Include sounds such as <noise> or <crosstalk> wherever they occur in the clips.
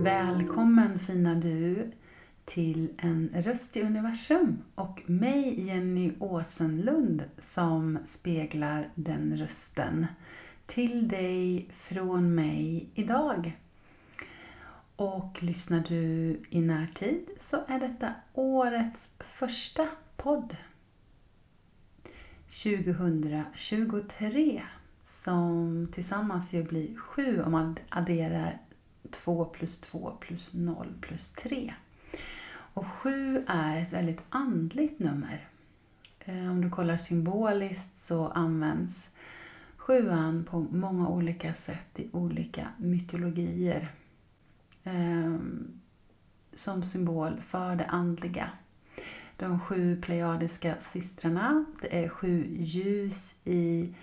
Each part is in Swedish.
Välkommen fina du till En röst i universum och mig Jenny Åsenlund som speglar den rösten till dig från mig idag. Och lyssnar du i närtid så är detta årets första podd 2023 som tillsammans ju blir sju om man adderar 2 plus 2 plus 0 plus 3. Och 7 är ett väldigt andligt nummer. Eh, om du kollar symboliskt så används sjuan på många olika sätt i olika mytologier. Ehm, som symbol för det andliga. De sju plejadiska systrarna, det är sju ljus i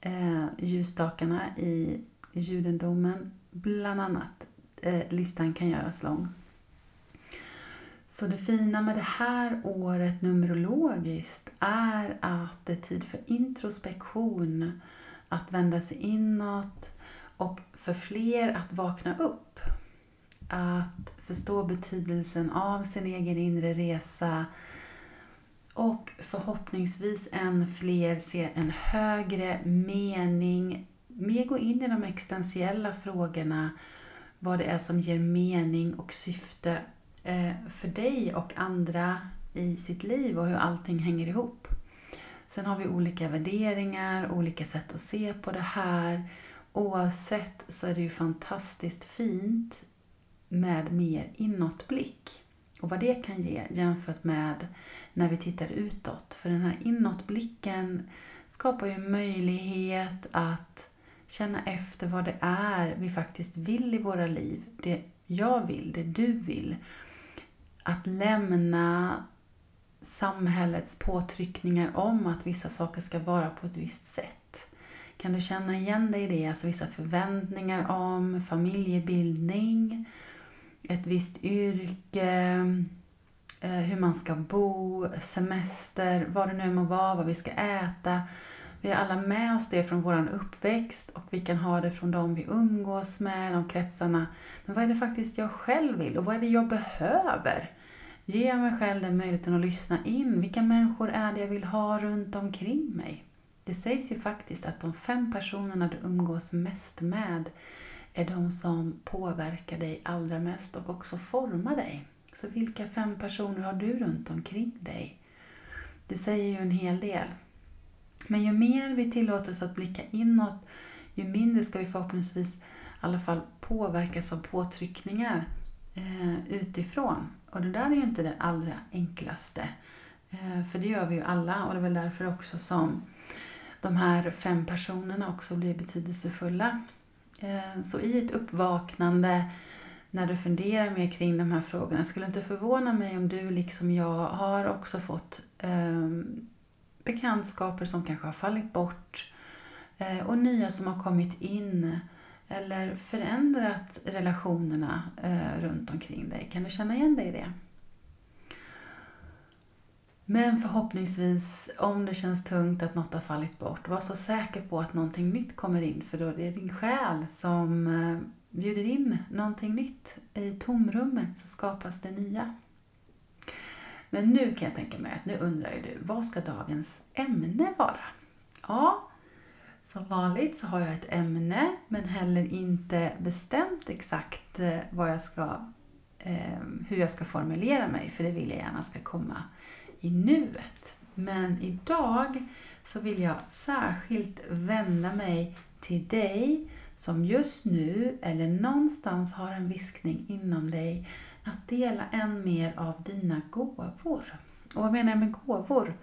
eh, ljusstakarna i judendomen bland annat. Eh, listan kan göras lång. Så det fina med det här året numerologiskt är att det är tid för introspektion, att vända sig inåt och för fler att vakna upp. Att förstå betydelsen av sin egen inre resa och förhoppningsvis än fler ser en högre mening mer gå in i de existentiella frågorna, vad det är som ger mening och syfte eh, för dig och andra i sitt liv och hur allting hänger ihop. Sen har vi olika värderingar, olika sätt att se på det här. Oavsett så är det ju fantastiskt fint med mer inåtblick. Och vad det kan ge jämfört med när vi tittar utåt. För den här inåtblicken skapar ju möjlighet att känna efter vad det är vi faktiskt vill i våra liv. Det jag vill, det du vill. Att lämna samhällets påtryckningar om att vissa saker ska vara på ett visst sätt. Kan du känna igen dig i det? Alltså vissa förväntningar om familjebildning, ett visst yrke, eh, hur man ska bo, semester, vad det nu må vara, vad vi ska äta. Vi har alla med oss det från vår uppväxt och vi kan ha det från de vi umgås med, de kretsarna. Men vad är det faktiskt jag själv vill och vad är det jag behöver? Ge mig själv den möjligheten att lyssna in. Vilka människor är det jag vill ha runt omkring mig? Det sägs ju faktiskt att de fem personerna du umgås mest med är de som påverkar dig allra mest och också formar dig. Så vilka fem personer har du runt omkring dig? Det säger ju en hel del. Men ju mer vi tillåter oss att blicka inåt, ju mindre ska vi förhoppningsvis i alla fall påverkas av påtryckningar eh, utifrån. Och det där är ju inte det allra enklaste. Eh, för det gör vi ju alla och det är väl därför också som de här fem personerna också blir betydelsefulla. Eh, så i ett uppvaknande när du funderar mer kring de här frågorna, skulle inte förvåna mig om du liksom jag har också fått ehm, bekantskaper som kanske har fallit bort eh, och nya som har kommit in eller förändrat relationerna eh, runt omkring dig. Kan du känna igen dig i det? Men förhoppningsvis, om det känns tungt att något har fallit bort, var så säker på att någonting nytt kommer in för då är det din själ som eh, bjuder in någonting nytt. I tomrummet så skapas det nya. Men nu kan jag tänka mig att nu undrar ju du, vad ska dagens ämne vara? Ja, som vanligt så har jag ett ämne men heller inte bestämt exakt eh, vad jag ska, eh, hur jag ska formulera mig för det vill jag gärna ska komma i nuet. Men idag så vill jag särskilt vända mig till dig som just nu eller någonstans har en viskning inom dig att dela än mer av dina gåvor. Och vad menar jag med gåvor?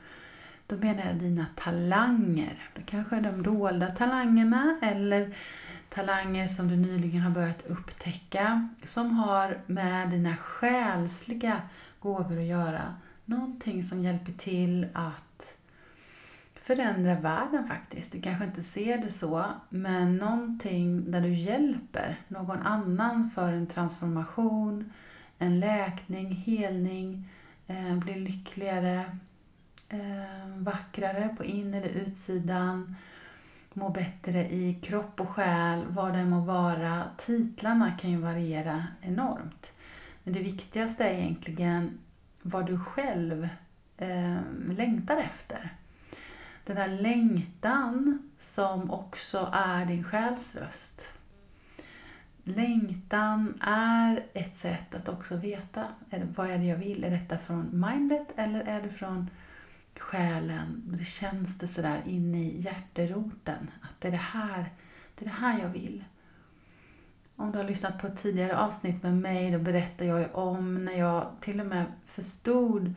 Då menar jag dina talanger. Det kanske är de dolda talangerna eller talanger som du nyligen har börjat upptäcka som har med dina själsliga gåvor att göra. Någonting som hjälper till att förändra världen faktiskt. Du kanske inte ser det så, men någonting där du hjälper någon annan för en transformation, en läkning, helning, eh, bli lyckligare, eh, vackrare på in eller utsidan, må bättre i kropp och själ, vad det må vara. Titlarna kan ju variera enormt. Men det viktigaste är egentligen vad du själv eh, längtar efter. Den här längtan som också är din själs röst. Längtan är ett sätt att också veta vad är det jag vill. Är detta från mindet eller är det från själen? Det känns det sådär inne i hjärteroten att det är det här, det är det här jag vill. Om du har lyssnat på ett tidigare avsnitt med mig, då berättar jag ju om när jag till och med förstod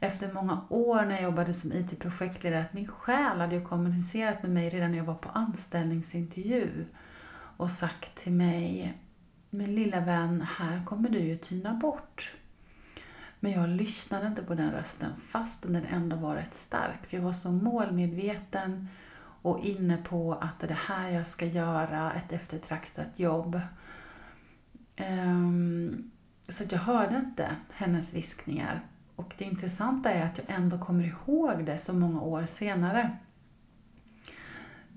efter många år när jag jobbade som IT-projektledare att min själ hade ju kommunicerat med mig redan när jag var på anställningsintervju och sagt till mig, min lilla vän, här kommer du ju tyna bort. Men jag lyssnade inte på den rösten fastän den ändå var rätt stark. För jag var så målmedveten och inne på att det är det här jag ska göra, ett eftertraktat jobb. Um, så jag hörde inte hennes viskningar. Och det intressanta är att jag ändå kommer ihåg det så många år senare.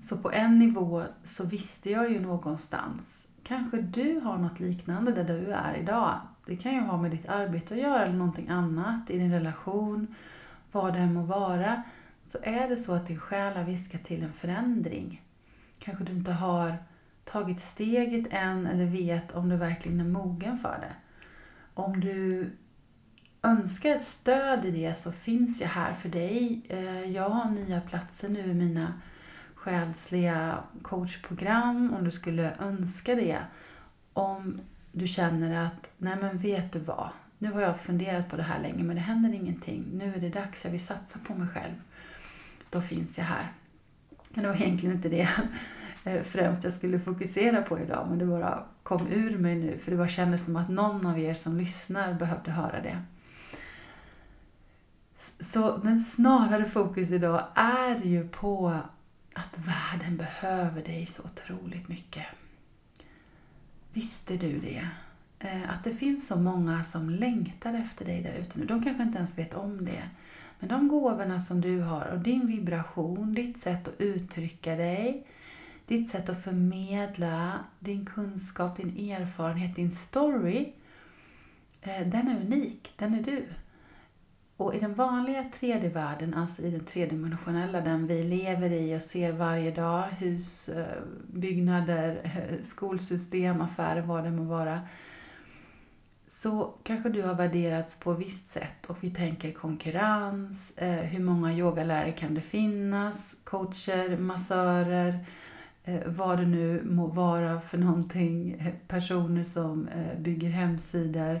Så på en nivå så visste jag ju någonstans, kanske du har något liknande där du är idag. Det kan ju ha med ditt arbete att göra eller någonting annat i din relation, vad det än må vara. Så är det så att din själ har viskat till en förändring. Kanske du inte har tagit steget än eller vet om du verkligen är mogen för det. Om du önskar ett stöd i det så finns jag här för dig. Eh, jag har nya platser nu i mina själsliga coachprogram om du skulle önska det. Om du känner att, nej men vet du vad, nu har jag funderat på det här länge men det händer ingenting. Nu är det dags, jag vill satsa på mig själv. Då finns jag här. Men det var egentligen inte det eh, främst jag skulle fokusera på idag men det bara kom ur mig nu för det bara kändes som att någon av er som lyssnar behövde höra det. Så, men snarare fokus idag är ju på att världen behöver dig så otroligt mycket. Visste du det? Eh, att det finns så många som längtar efter dig där ute nu. De kanske inte ens vet om det. Men de gåvorna som du har och din vibration, ditt sätt att uttrycka dig, ditt sätt att förmedla din kunskap, din erfarenhet, din story. Eh, den är unik, den är du. Och i den vanliga 3D-världen, alltså i den tredimensionella, den vi lever i och ser varje dag, hus, eh, byggnader, eh, skolsystem, affärer, vad det må vara, så kanske du har värderats på ett visst sätt. Och vi tänker konkurrens, eh, hur många yogalärare kan det finnas, coacher, massörer, vad det nu må vara för någonting, personer som bygger hemsidor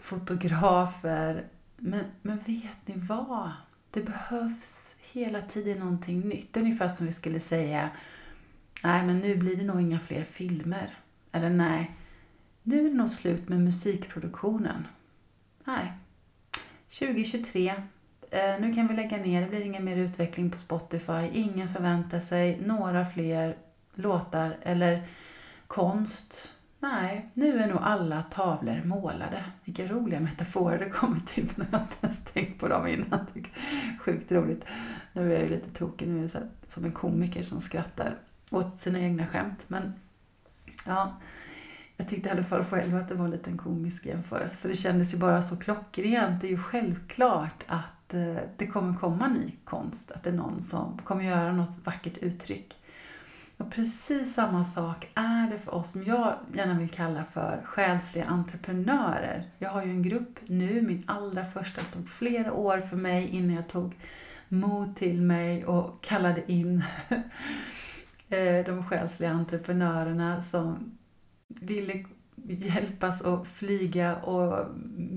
fotografer. Men, men vet ni vad? Det behövs hela tiden någonting nytt. Ungefär som vi skulle säga, nej men nu blir det nog inga fler filmer. Eller nej, nu är det nog slut med musikproduktionen. Nej, 2023, eh, nu kan vi lägga ner, det blir ingen mer utveckling på Spotify. Ingen förväntar sig några fler låtar eller konst Nej, nu är nog alla tavlor målade. Vilka roliga metaforer det kommer till. Jag har inte ens tänkt på dem innan. Sjukt roligt. Nu är jag ju lite tokig. Nu är jag så som en komiker som skrattar åt sina egna skämt. Men ja, jag tyckte i alla fall själv att det var en liten komisk jämförelse. För det kändes ju bara så klockrent. Det är ju självklart att eh, det kommer komma ny konst. Att det är någon som kommer göra något vackert uttryck. Och precis samma sak är det för oss som jag gärna vill kalla för själsliga entreprenörer. Jag har ju en grupp nu, min allra första, det tog flera år för mig innan jag tog mod till mig och kallade in <laughs> eh, de själsliga entreprenörerna som ville hjälpas att flyga och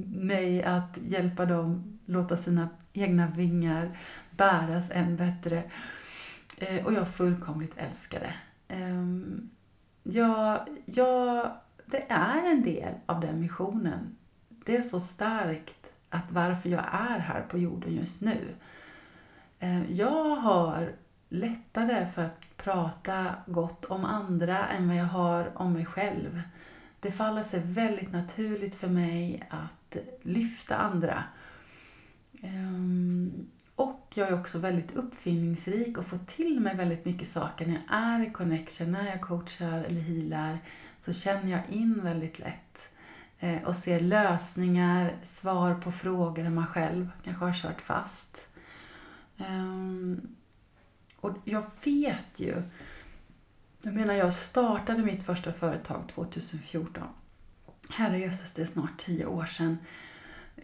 mig att hjälpa dem låta sina egna vingar bäras än bättre. Eh, och jag fullkomligt älskar det. Ehm, ja, ja, det är en del av den missionen. Det är så starkt att varför jag är här på jorden just nu. Ehm, jag har lättare för att prata gott om andra än vad jag har om mig själv. Det faller sig väldigt naturligt för mig att lyfta andra. Ehm, och jag är också väldigt uppfinningsrik och får till mig väldigt mycket saker när jag är i connection, när jag coachar eller healar så känner jag in väldigt lätt eh, och ser lösningar, svar på frågor där man själv kanske har kört fast. Ehm, och jag vet ju, jag menar jag startade mitt första företag 2014. Herrejösses, det är snart tio år sedan.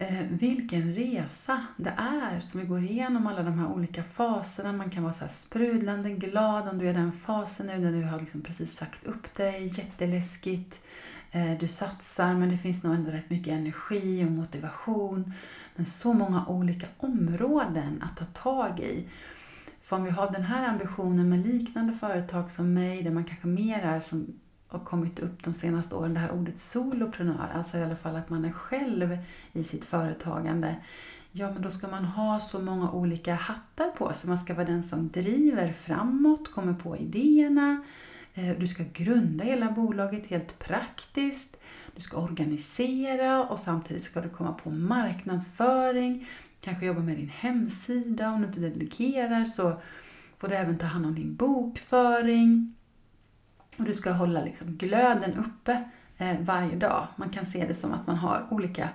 Eh, vilken resa det är som vi går igenom alla de här olika faserna. Man kan vara så sprudlande glad om du är i den fasen nu när du har liksom precis sagt upp dig, jätteläskigt. Eh, du satsar men det finns nog ändå rätt mycket energi och motivation. Men så många olika områden att ta tag i. För om vi har den här ambitionen med liknande företag som mig, där man kanske mer är som har kommit upp de senaste åren, det här ordet soloprenör, alltså i alla fall att man är själv i sitt företagande. Ja, men då ska man ha så många olika hattar på sig. Man ska vara den som driver framåt, kommer på idéerna. Eh, du ska grunda hela bolaget helt praktiskt. Du ska organisera och samtidigt ska du komma på marknadsföring. Kanske jobba med din hemsida. Om du inte delegerar så får du även ta hand om din bokföring. Och du ska hålla liksom glöden uppe eh, varje dag. Man kan se det som att man har olika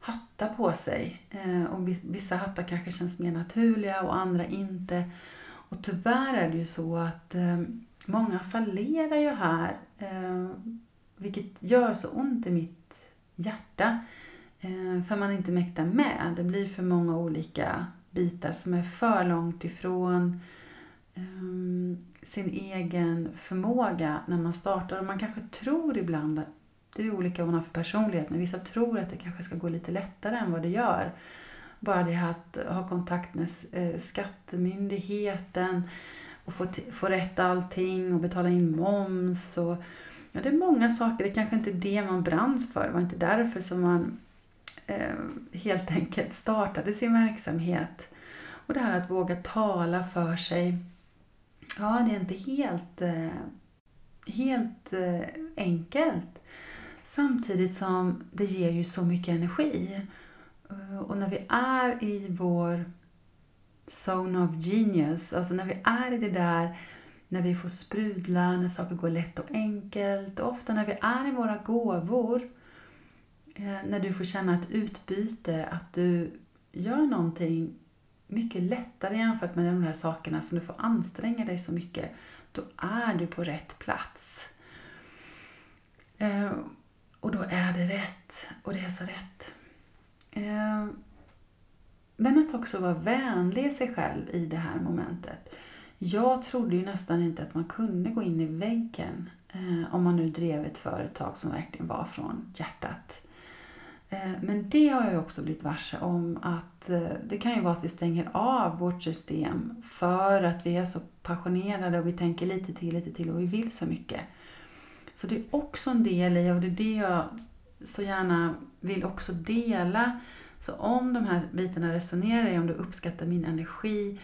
hattar på sig. Eh, och vissa hattar kanske känns mer naturliga och andra inte. Och tyvärr är det ju så att eh, många fallerar ju här. Vilket gör så ont i mitt hjärta. För man inte mäktar med. Det blir för många olika bitar som är för långt ifrån ehm, sin egen förmåga när man startar. Och man kanske tror ibland, det är olika vad man har för personlighet, men vissa tror att det kanske ska gå lite lättare än vad det gör. Bara det att ha kontakt med eh, skattemyndigheten och få, få rätt allting och betala in moms. Och, ja, det är många saker. Det kanske inte är det man branns för. Det var inte därför som man eh, helt enkelt startade sin verksamhet. Och det här att våga tala för sig Ja, det är inte helt, eh, helt eh, enkelt. Samtidigt som det ger ju så mycket energi. Eh, och när vi är i vår zone of genius, alltså när vi är i det där när vi får sprudla, när saker går lätt och enkelt. Och ofta när vi är i våra gåvor, när du får känna ett utbyte, att du gör någonting mycket lättare jämfört med de där sakerna som du får anstränga dig så mycket. Då är du på rätt plats. Eh, och då är det rätt. Och det är så rätt. Eh, men att också vara vänlig i sig själv i det här momentet. Jag trodde ju nästan inte att man kunde gå in i väggen eh, om man nu drev ett företag som verkligen var från hjärtat. Eh, men det har jag också blivit varse om att eh, det kan ju vara att vi stänger av vårt system för att vi är så passionerade och vi tänker lite till, lite till och vi vill så mycket. Så det är också en del i och det är det jag så gärna vill också dela. Så om de här bitarna resonerar i, om du uppskattar min energi,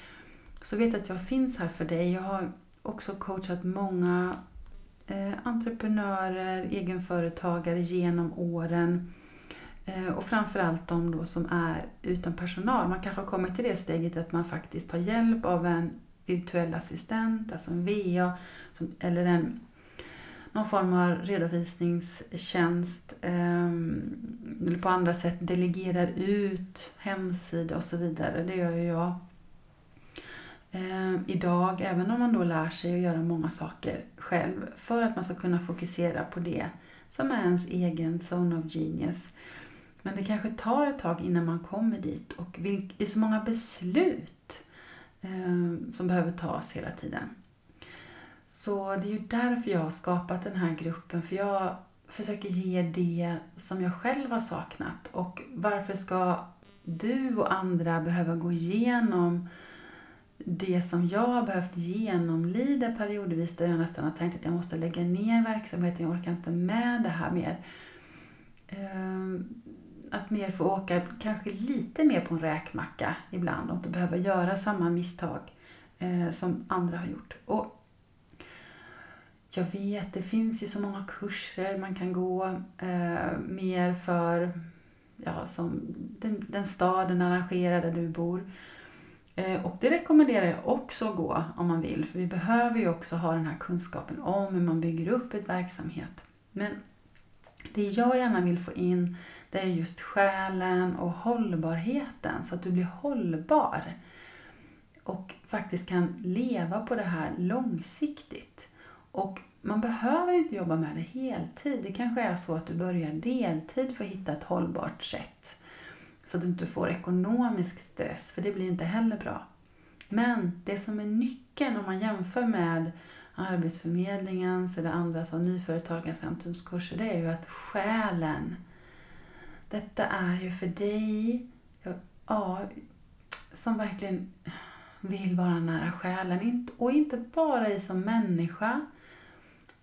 så vet att jag finns här för dig. Jag har också coachat många eh, entreprenörer, egenföretagare genom åren Eh, och framförallt de då som är utan personal. Man kanske har kommit till det steget att man faktiskt tar hjälp av en virtuell assistent, alltså en VA, eller en, någon form av redovisningstjänst. Ehm, eller på andra sätt delegerar ut hemsida och så vidare. Det gör ju jag ehm, idag, även om man då lär sig att göra många saker själv för att man ska kunna fokusera på det som är ens egen zone of genius. Men det kanske tar ett tag innan man kommer dit och det är så många beslut eh, som behöver tas hela tiden. Så det är ju därför jag har skapat den här gruppen, för jag försöker ge det som jag själv har saknat. Och varför ska du och andra behöva gå igenom det som jag har behövt genomlida periodvis där jag nästan har tänkt att jag måste lägga ner verksamheten, jag orkar inte med det här mer. Eh, att mer få åka kanske lite mer på en räkmacka ibland och inte behöva göra samma misstag eh, som andra har gjort. Och jag vet, det finns ju så många kurser man kan gå eh, mer för ja, som den, den staden arrangerar där du bor. Eh, och det rekommenderar jag också att gå om man vill, för vi behöver ju också ha den här kunskapen om hur man bygger upp ett verksamhet. Men det jag gärna vill få in det är just själen och hållbarheten, så att du blir hållbar och faktiskt kan leva på det här långsiktigt. Och man behöver inte jobba med det heltid. Det kanske är så att du börjar deltid för att hitta ett hållbart sätt. Så att du inte får ekonomisk stress, för det blir inte heller bra. Men det som är nyckeln om man jämför med Arbetsförmedlingens eller andras av Nyföretagarcentrums kurser det är ju att själen, detta är ju för dig, ja, som verkligen vill vara nära själen. Och inte bara i som människa,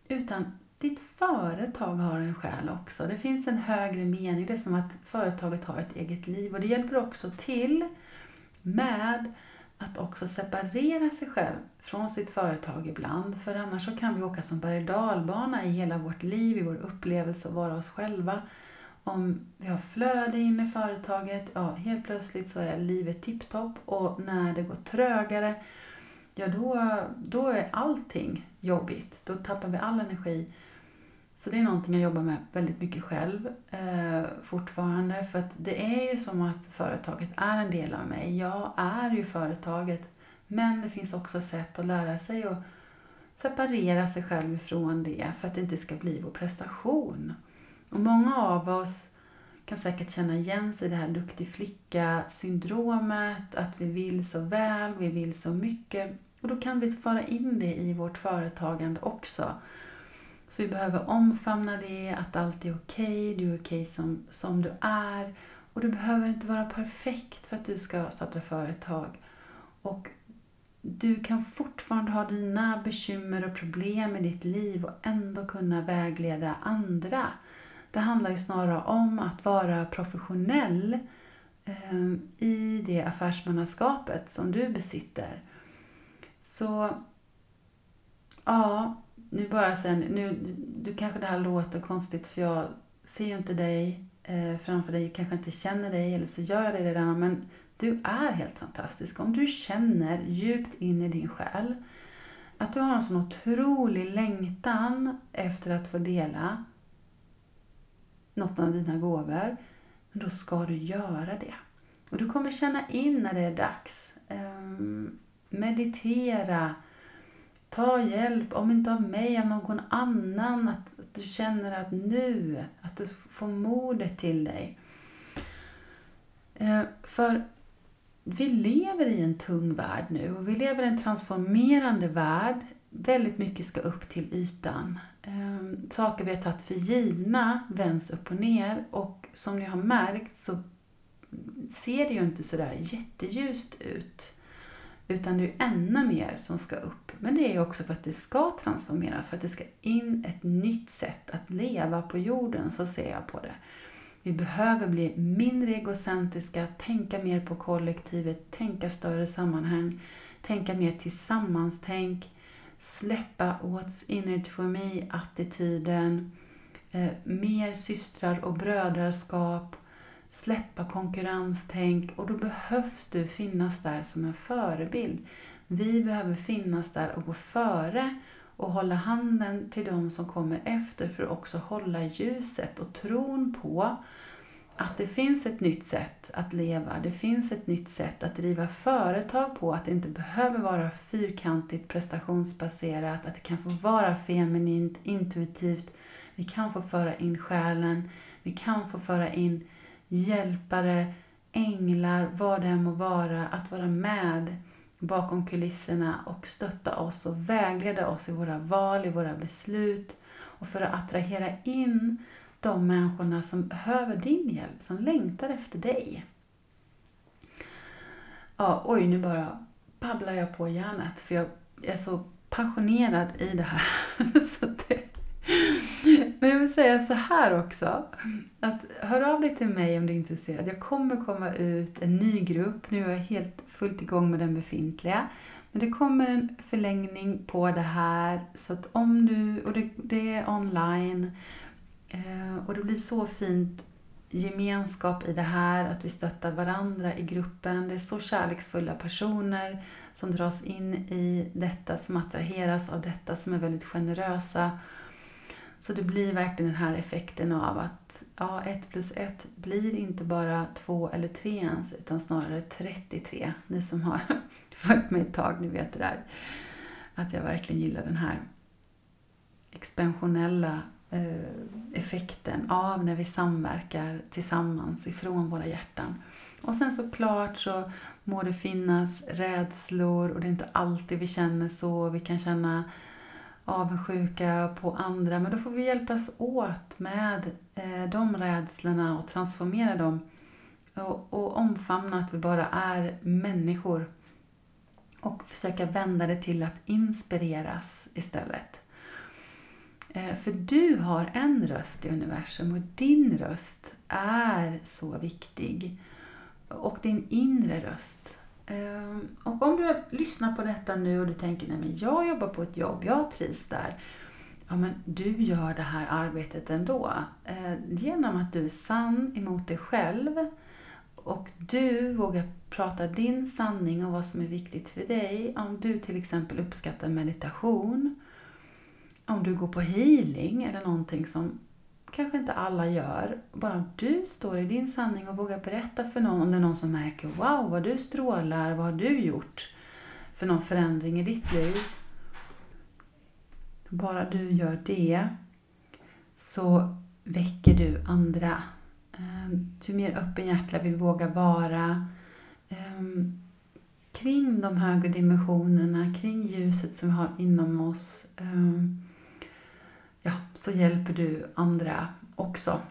utan ditt företag har en själ också. Det finns en högre mening. Det är som att företaget har ett eget liv. Och det hjälper också till med att också separera sig själv från sitt företag ibland. För annars så kan vi åka som berg dalbana i hela vårt liv, i vår upplevelse och vara oss själva. Om vi har flöde in i företaget, ja helt plötsligt så är livet tipptopp och när det går trögare, ja då, då är allting jobbigt. Då tappar vi all energi. Så det är någonting jag jobbar med väldigt mycket själv eh, fortfarande. För att det är ju som att företaget är en del av mig. Jag är ju företaget. Men det finns också sätt att lära sig att separera sig själv ifrån det för att det inte ska bli vår prestation. Och många av oss kan säkert känna igen sig i det här duktig flicka-syndromet, att vi vill så väl, vi vill så mycket. Och då kan vi föra in det i vårt företagande också. Så vi behöver omfamna det, att allt är okej, okay, du är okej okay som, som du är. Och du behöver inte vara perfekt för att du ska starta företag. Och du kan fortfarande ha dina bekymmer och problem i ditt liv och ändå kunna vägleda andra. Det handlar ju snarare om att vara professionell eh, i det affärsmannaskapet som du besitter. Så ja, nu bara sen, nu, du kanske det här låter konstigt för jag ser ju inte dig eh, framför dig, kanske inte känner dig eller så gör jag det redan men du är helt fantastisk. Om du känner djupt in i din själ att du har en sån otrolig längtan efter att få dela något av dina gåvor, då ska du göra det. Och du kommer känna in när det är dags. Eh, meditera, ta hjälp, om inte av mig, av någon annan. Att, att du känner att nu, att du får modet till dig. Eh, för vi lever i en tung värld nu och vi lever i en transformerande värld. Väldigt mycket ska upp till ytan. Eh, saker vi har tagit för givna vänds upp och ner och som ni har märkt så ser det ju inte sådär jätteljust ut. Utan det är ännu mer som ska upp. Men det är också för att det ska transformeras, för att det ska in ett nytt sätt att leva på jorden, så ser jag på det. Vi behöver bli mindre egocentriska, tänka mer på kollektivet, tänka större sammanhang, tänka mer tillsammans-tänk, släppa what's in it for me-attityden, eh, mer systrar och brödraskap, släppa konkurrenstänk och då behövs du finnas där som en förebild. Vi behöver finnas där och gå före och hålla handen till de som kommer efter för att också hålla ljuset och tron på att det finns ett nytt sätt att leva, det finns ett nytt sätt att driva företag på, att det inte behöver vara fyrkantigt prestationsbaserat, att det kan få vara feminint, intuitivt, vi kan få föra in själen, vi kan få föra in hjälpare, änglar, vad det än må vara, att vara med bakom kulisserna och stötta oss och vägleda oss i våra val, i våra beslut och för att attrahera in de människorna som behöver din hjälp, som längtar efter dig. Ja, oj, nu bara babblar jag på hjärnet för jag är så passionerad i det här. <laughs> så det, men jag vill säga så här också. Att hör av dig till mig om du är intresserad. Jag kommer komma ut en ny grupp. Nu är jag helt fullt igång med den befintliga. Men det kommer en förlängning på det här. Så att om du, och det, det är online. Eh, och det blir så fint gemenskap i det här, att vi stöttar varandra i gruppen. Det är så kärleksfulla personer som dras in i detta, som attraheras av detta, som är väldigt generösa. Så det blir verkligen den här effekten av att ja, 1 plus 1 blir inte bara 2 eller 3 ens, utan snarare 33. Ni som har <laughs> följt mig ett tag, ni vet det där. Att jag verkligen gillar den här expansionella eh, effekten av när vi samverkar tillsammans ifrån våra hjärtan. Och sen såklart så må det finnas rädslor och det är inte alltid vi känner så. Vi kan känna avundsjuka på andra men då får vi hjälpas åt med eh, de rädslorna och transformera dem och, och omfamna att vi bara är människor och försöka vända det till att inspireras istället. Eh, för du har en röst i universum och din röst är så viktig. Och din inre röst. Ehm, och om du lyssnar på detta nu och du tänker, nej men jag jobbar på ett jobb, jag trivs där. Ja men du gör det här arbetet ändå. Ehm, genom att du är sann emot dig själv och du vågar prata din sanning och vad som är viktigt för dig. Om du till exempel uppskattar meditation, om du går på healing eller någonting som kanske inte alla gör. Bara du står i din sanning och vågar berätta för någon, om det är någon som märker Wow, vad du strålar, vad har du gjort för någon förändring i ditt liv? Bara du gör det så väcker du andra. Ehm, ju mer öppenhjärtiga vi vågar vara ehm, kring de högre dimensionerna, kring ljuset som vi har inom oss ehm, ja, så hjälper du andra också.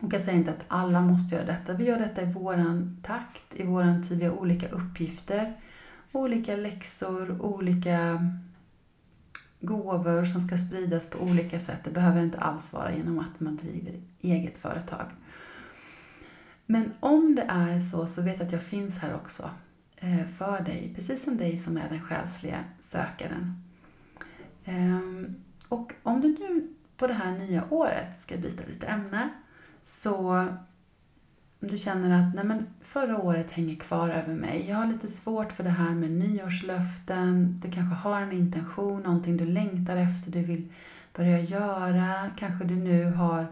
Och jag säger inte att alla måste göra detta. Vi gör detta i våran takt, i våran tid. Vi har olika uppgifter, olika läxor, olika gåvor som ska spridas på olika sätt. Det behöver inte alls vara genom att man driver eget företag. Men om det är så, så vet att jag finns här också eh, för dig, precis som dig som är den själsliga sökaren. Ehm, och om du nu på det här nya året ska byta lite ämne så om du känner att nej men, förra året hänger kvar över mig. Jag har lite svårt för det här med nyårslöften. Du kanske har en intention, någonting du längtar efter, du vill börja göra. Kanske du nu har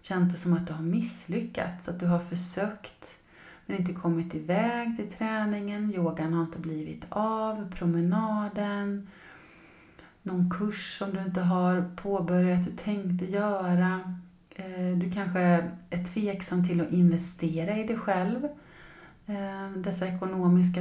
känt det som att du har misslyckats, att du har försökt men inte kommit iväg till träningen, yogan har inte blivit av, promenaden, någon kurs som du inte har påbörjat, du tänkte göra. Eh, du kanske är tveksam till att investera i dig själv eh, dessa ekonomiska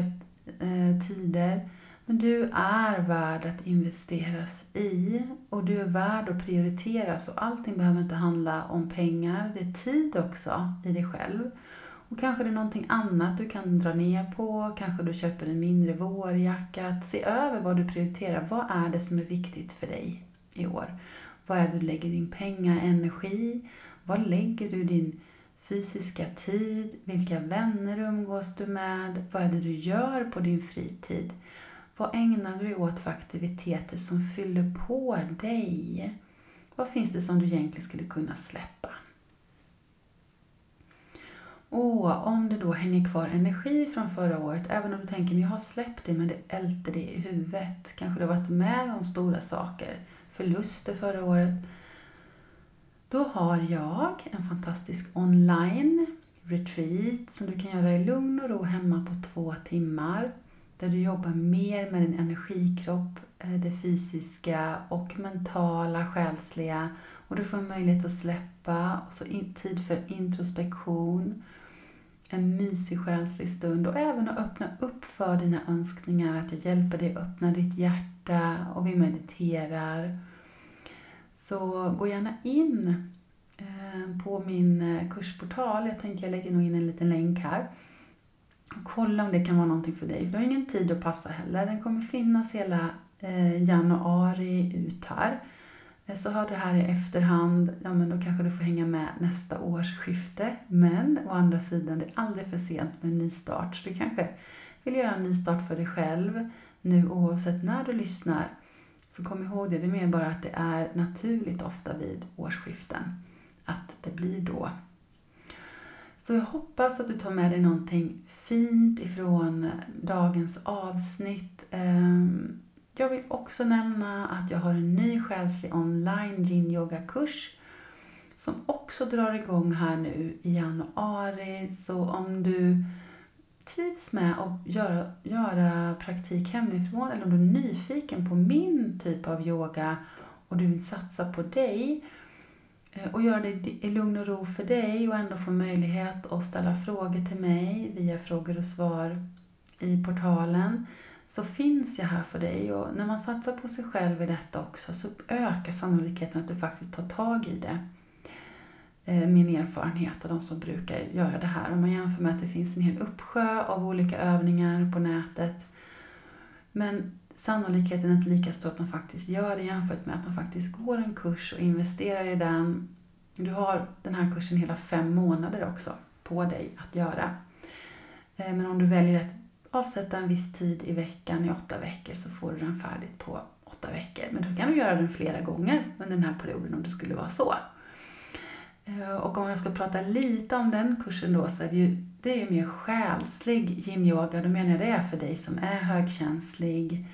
eh, tider. Men du är värd att investeras i och du är värd att prioriteras och allting behöver inte handla om pengar. Det är tid också i dig själv. Och kanske det är någonting annat du kan dra ner på. Kanske du köper en mindre vårjacka. Att se över vad du prioriterar. Vad är det som är viktigt för dig i år? Vad är det du lägger din pengar, energi? Vad lägger du din fysiska tid? Vilka vänner umgås du med? Vad är det du gör på din fritid? Vad ägnar du dig åt för aktiviteter som fyller på dig? Vad finns det som du egentligen skulle kunna släppa? Och om det då hänger kvar energi från förra året, även om du tänker att jag har släppt det men det älter det i huvudet. Kanske du har varit med om stora saker, förluster förra året. Då har jag en fantastisk online retreat som du kan göra i lugn och ro hemma på två timmar. Där du jobbar mer med din energikropp, eh, det fysiska och mentala, själsliga. Och du får en möjlighet att släppa, och så tid för introspektion en mysig själslig stund och även att öppna upp för dina önskningar, att jag hjälper dig att öppna ditt hjärta och vi mediterar. Så gå gärna in eh, på min eh, kursportal. Jag tänker jag lägger nog in en liten länk här. Kolla om det kan vara någonting för dig. Du har ingen tid att passa heller. Den kommer finnas hela eh, januari ut här. Eh, så har du det här i efterhand, ja men då kanske du får hänga med nästa årsskifte. Men å andra sidan, det är aldrig för sent med en nystart. Så du kanske vill göra en nystart för dig själv nu oavsett när du lyssnar. Så kom ihåg det, det är mer bara att det är naturligt ofta vid årsskiften att det blir då. Så jag hoppas att du tar med dig någonting fint ifrån dagens avsnitt. Ehm, jag vill också nämna att jag har en ny själslig online yin yoga kurs som också drar igång här nu i januari. Så om du trivs med att göra, göra praktik hemifrån eller om du är nyfiken på min typ av yoga och du vill satsa på dig eh, och göra det i lugn och ro för dig och ändå få möjlighet att ställa frågor till mig via frågor och svar i portalen så finns jag här för dig. Och när man satsar på sig själv i detta också så ökar sannolikheten att du faktiskt tar tag i det. Eh, min erfarenhet av de som brukar göra det här. Om man jämför med att det finns en hel uppsjö av olika övningar på nätet. Men sannolikheten är inte lika stor att man faktiskt gör det jämfört med att man faktiskt går en kurs och investerar i den. Du har den här kursen hela fem månader också på dig att göra. Eh, men om du väljer att avsätta en viss tid i veckan i åtta veckor så får du den färdigt på åtta veckor. Men då kan du göra den flera gånger under den här perioden om det skulle vara så. Eh, och om jag ska prata lite om den kursen då så är det ju det är mer själslig yin-yoga. Då menar jag det är för dig som är högkänslig,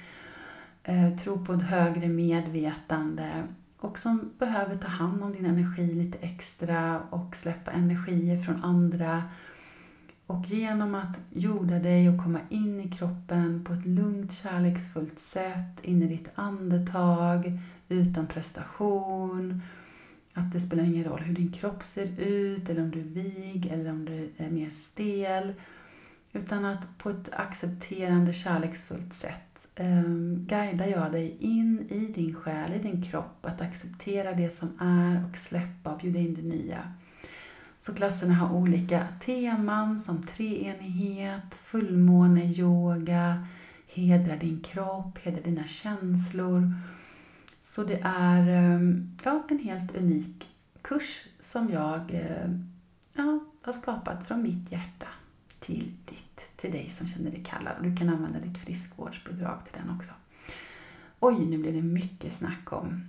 eh, tror på ett högre medvetande och som behöver ta hand om din energi lite extra och släppa energier från andra. Och genom att jorda dig och komma in i kroppen på ett lugnt, kärleksfullt sätt, in i ditt andetag, utan prestation, att det spelar ingen roll hur din kropp ser ut, eller om du är vig, eller om du är mer stel. Utan att på ett accepterande, kärleksfullt sätt eh, guidar jag dig in i din själ, i din kropp. Att acceptera det som är och släppa och bjuda in det nya. Så klasserna har olika teman som treenighet, fullmåne, yoga, hedra din kropp, hedra dina känslor så det är ehm, ja, en helt unik kurs som jag eh, ja, har skapat från mitt hjärta till ditt, till dig som känner dig kallad. Och du kan använda ditt friskvårdsbidrag till den också. Oj, nu blir det mycket snack om,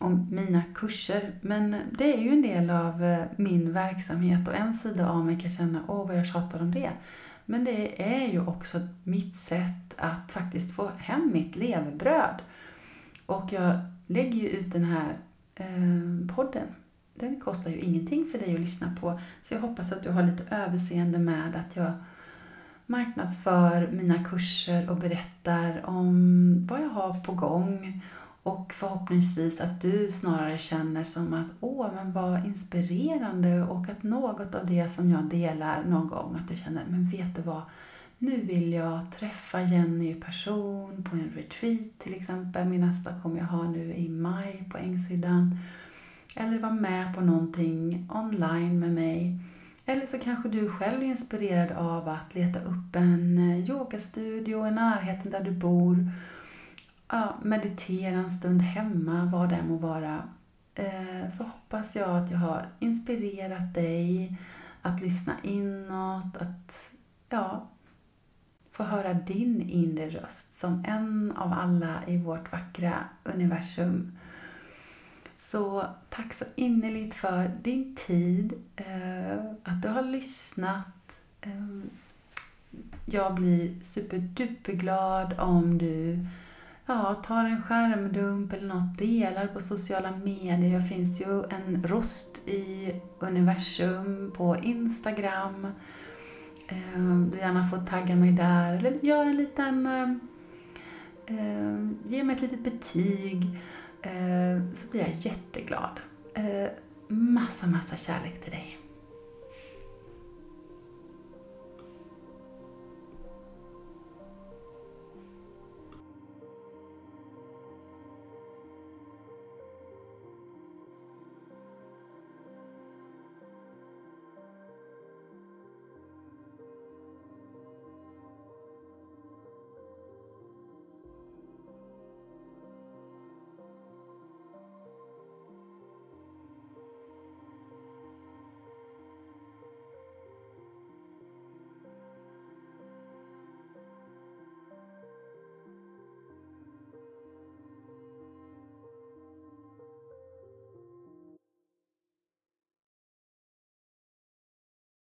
om mina kurser. Men det är ju en del av eh, min verksamhet och en sida av mig kan känna, åh vad jag tjatar om det. Men det är ju också mitt sätt att faktiskt få hem mitt levebröd. Och jag lägger ju ut den här eh, podden. Den kostar ju ingenting för dig att lyssna på. Så jag hoppas att du har lite överseende med att jag marknadsför mina kurser och berättar om vad jag har på gång. Och förhoppningsvis att du snarare känner som att åh, men vad inspirerande och att något av det som jag delar någon gång, att du känner, men vet du vad, nu vill jag träffa Jenny i person på en retreat till exempel. Min nästa kommer jag ha nu i maj på Ängshyddan. Eller vara med på någonting online med mig. Eller så kanske du själv är inspirerad av att leta upp en eh, yogastudio i närheten där du bor. Ja, meditera en stund hemma, vad det må vara. Eh, så hoppas jag att jag har inspirerat dig att lyssna inåt, att ja, få höra din inre röst som en av alla i vårt vackra universum. Så tack så innerligt för din tid, eh, att du har lyssnat. Eh, jag blir superduperglad om du ja, tar en skärmdump eller något, delar på sociala medier. det finns ju en rost i universum på Instagram ehm, du gärna får tagga mig där eller gör en liten... Ehm, ge mig ett litet betyg ehm, så blir jag jätteglad. Massa, massa kärlek till dig.